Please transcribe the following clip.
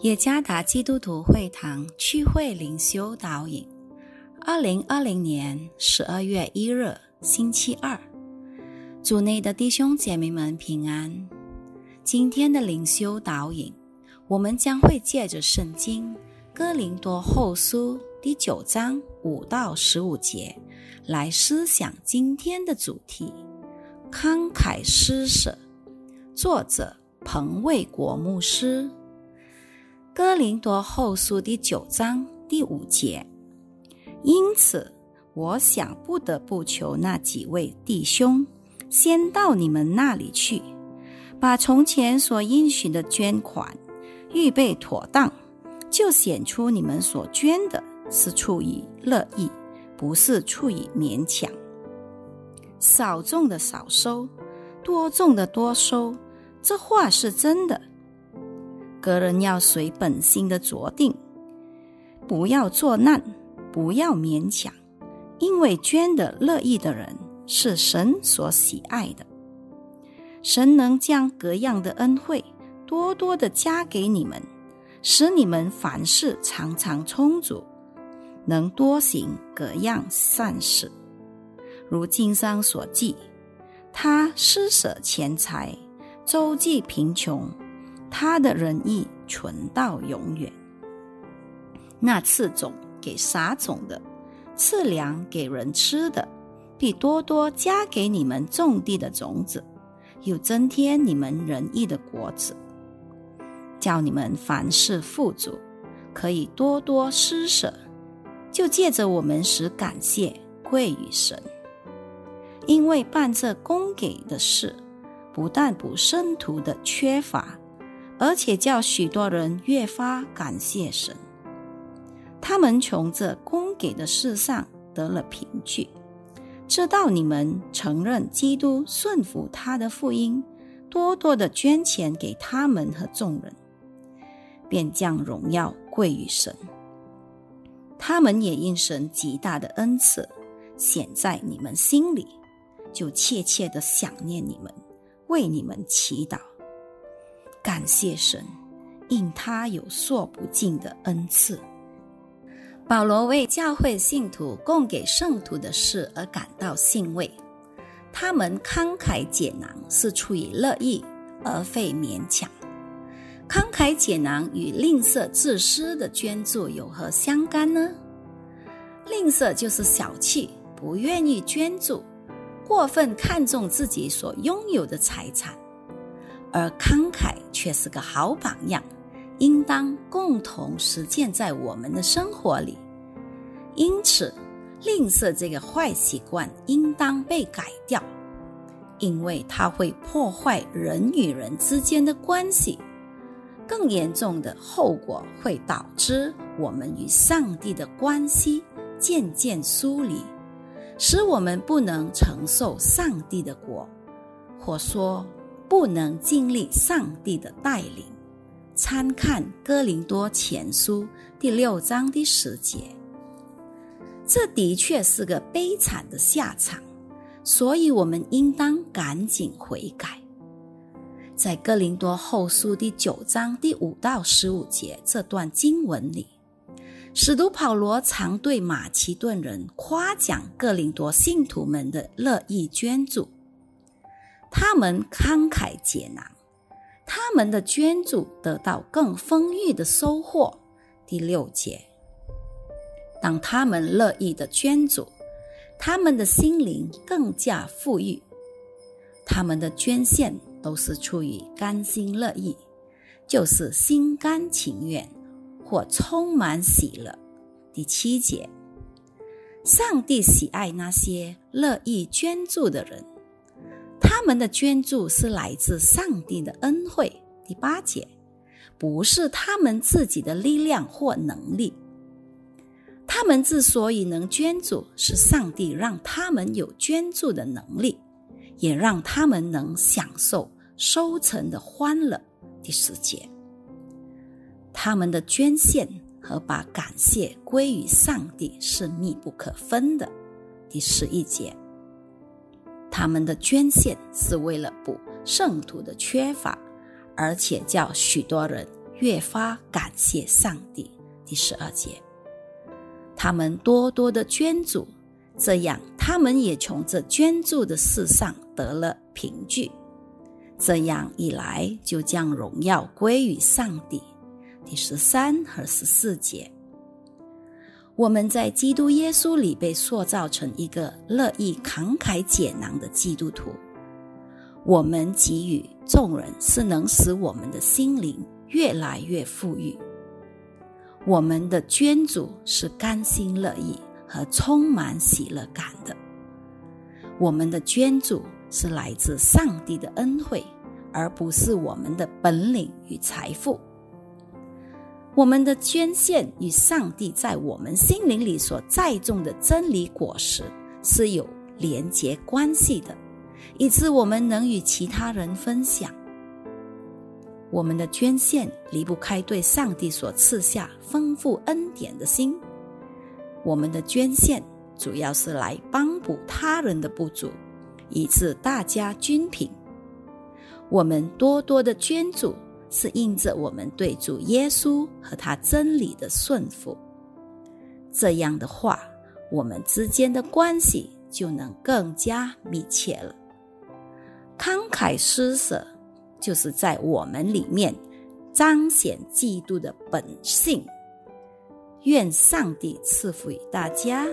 耶加达基督徒会堂区会灵修导引，二零二零年十二月一日星期二，主内的弟兄姐妹们平安。今天的灵修导引，我们将会借着圣经哥林多后书第九章五到十五节来思想今天的主题：慷慨施舍。作者彭卫国牧师。哥林多后书第九章第五节，因此我想不得不求那几位弟兄，先到你们那里去，把从前所应许的捐款预备妥当，就显出你们所捐的是出于乐意，不是出于勉强。少种的少收，多种的多收，这话是真的。个人要随本心的酌定，不要作难，不要勉强，因为捐的乐意的人是神所喜爱的。神能将各样的恩惠多多的加给你们，使你们凡事常常充足，能多行各样善事。如经上所记，他施舍钱财，周济贫穷。他的仁义存到永远。那赐种给撒种的，赐粮给人吃的，必多多加给你们种地的种子，又增添你们仁义的果子，叫你们凡事富足，可以多多施舍，就借着我们使感谢归于神。因为办这供给的事，不但补生徒的缺乏。而且叫许多人越发感谢神，他们从这供给的事上得了凭据，知道你们承认基督顺服他的福音，多多的捐钱给他们和众人，便将荣耀归于神。他们也因神极大的恩赐显在你们心里，就切切的想念你们，为你们祈祷。感谢神，因他有说不尽的恩赐。保罗为教会信徒供给圣徒的事而感到欣慰。他们慷慨解囊是出于乐意，而非勉强。慷慨解囊与吝啬自私的捐助有何相干呢？吝啬就是小气，不愿意捐助，过分看重自己所拥有的财产。而慷慨却是个好榜样，应当共同实践在我们的生活里。因此，吝啬这个坏习惯应当被改掉，因为它会破坏人与人之间的关系。更严重的后果会导致我们与上帝的关系渐渐疏离，使我们不能承受上帝的果，或说。不能经历上帝的带领，参看哥林多前书第六章第十节。这的确是个悲惨的下场，所以我们应当赶紧悔改。在哥林多后书第九章第五到十五节这段经文里，使徒保罗常对马其顿人夸奖哥林多信徒们的乐意捐助。他们慷慨解囊，他们的捐助得到更丰裕的收获。第六节，当他们乐意的捐助，他们的心灵更加富裕。他们的捐献都是出于甘心乐意，就是心甘情愿或充满喜乐。第七节，上帝喜爱那些乐意捐助的人。他们的捐助是来自上帝的恩惠。第八节，不是他们自己的力量或能力。他们之所以能捐助，是上帝让他们有捐助的能力，也让他们能享受收成的欢乐。第十节，他们的捐献和把感谢归于上帝是密不可分的。第十一节。他们的捐献是为了补圣徒的缺乏，而且叫许多人越发感谢上帝。第十二节，他们多多的捐助，这样他们也从这捐助的事上得了凭据。这样一来，就将荣耀归于上帝。第十三和十四节，我们在基督耶稣里被塑造成一个乐意慷慨解囊的基督徒。我们给予众人，是能使我们的心灵越来越富裕。我们的捐助是甘心乐意和充满喜乐感的。我们的捐助是来自上帝的恩惠，而不是我们的本领与财富。我们的捐献与上帝在我们心灵里所栽种的真理果实是有连结关系的。以致我们能与其他人分享。我们的捐献离不开对上帝所赐下丰富恩典的心。我们的捐献主要是来帮补他人的不足，以致大家均平。我们多多的捐助，是印着我们对主耶稣和他真理的顺服。这样的话，我们之间的关系就能更加密切了。慷慨施舍，就是在我们里面彰显基督的本性。愿上帝赐福于大家。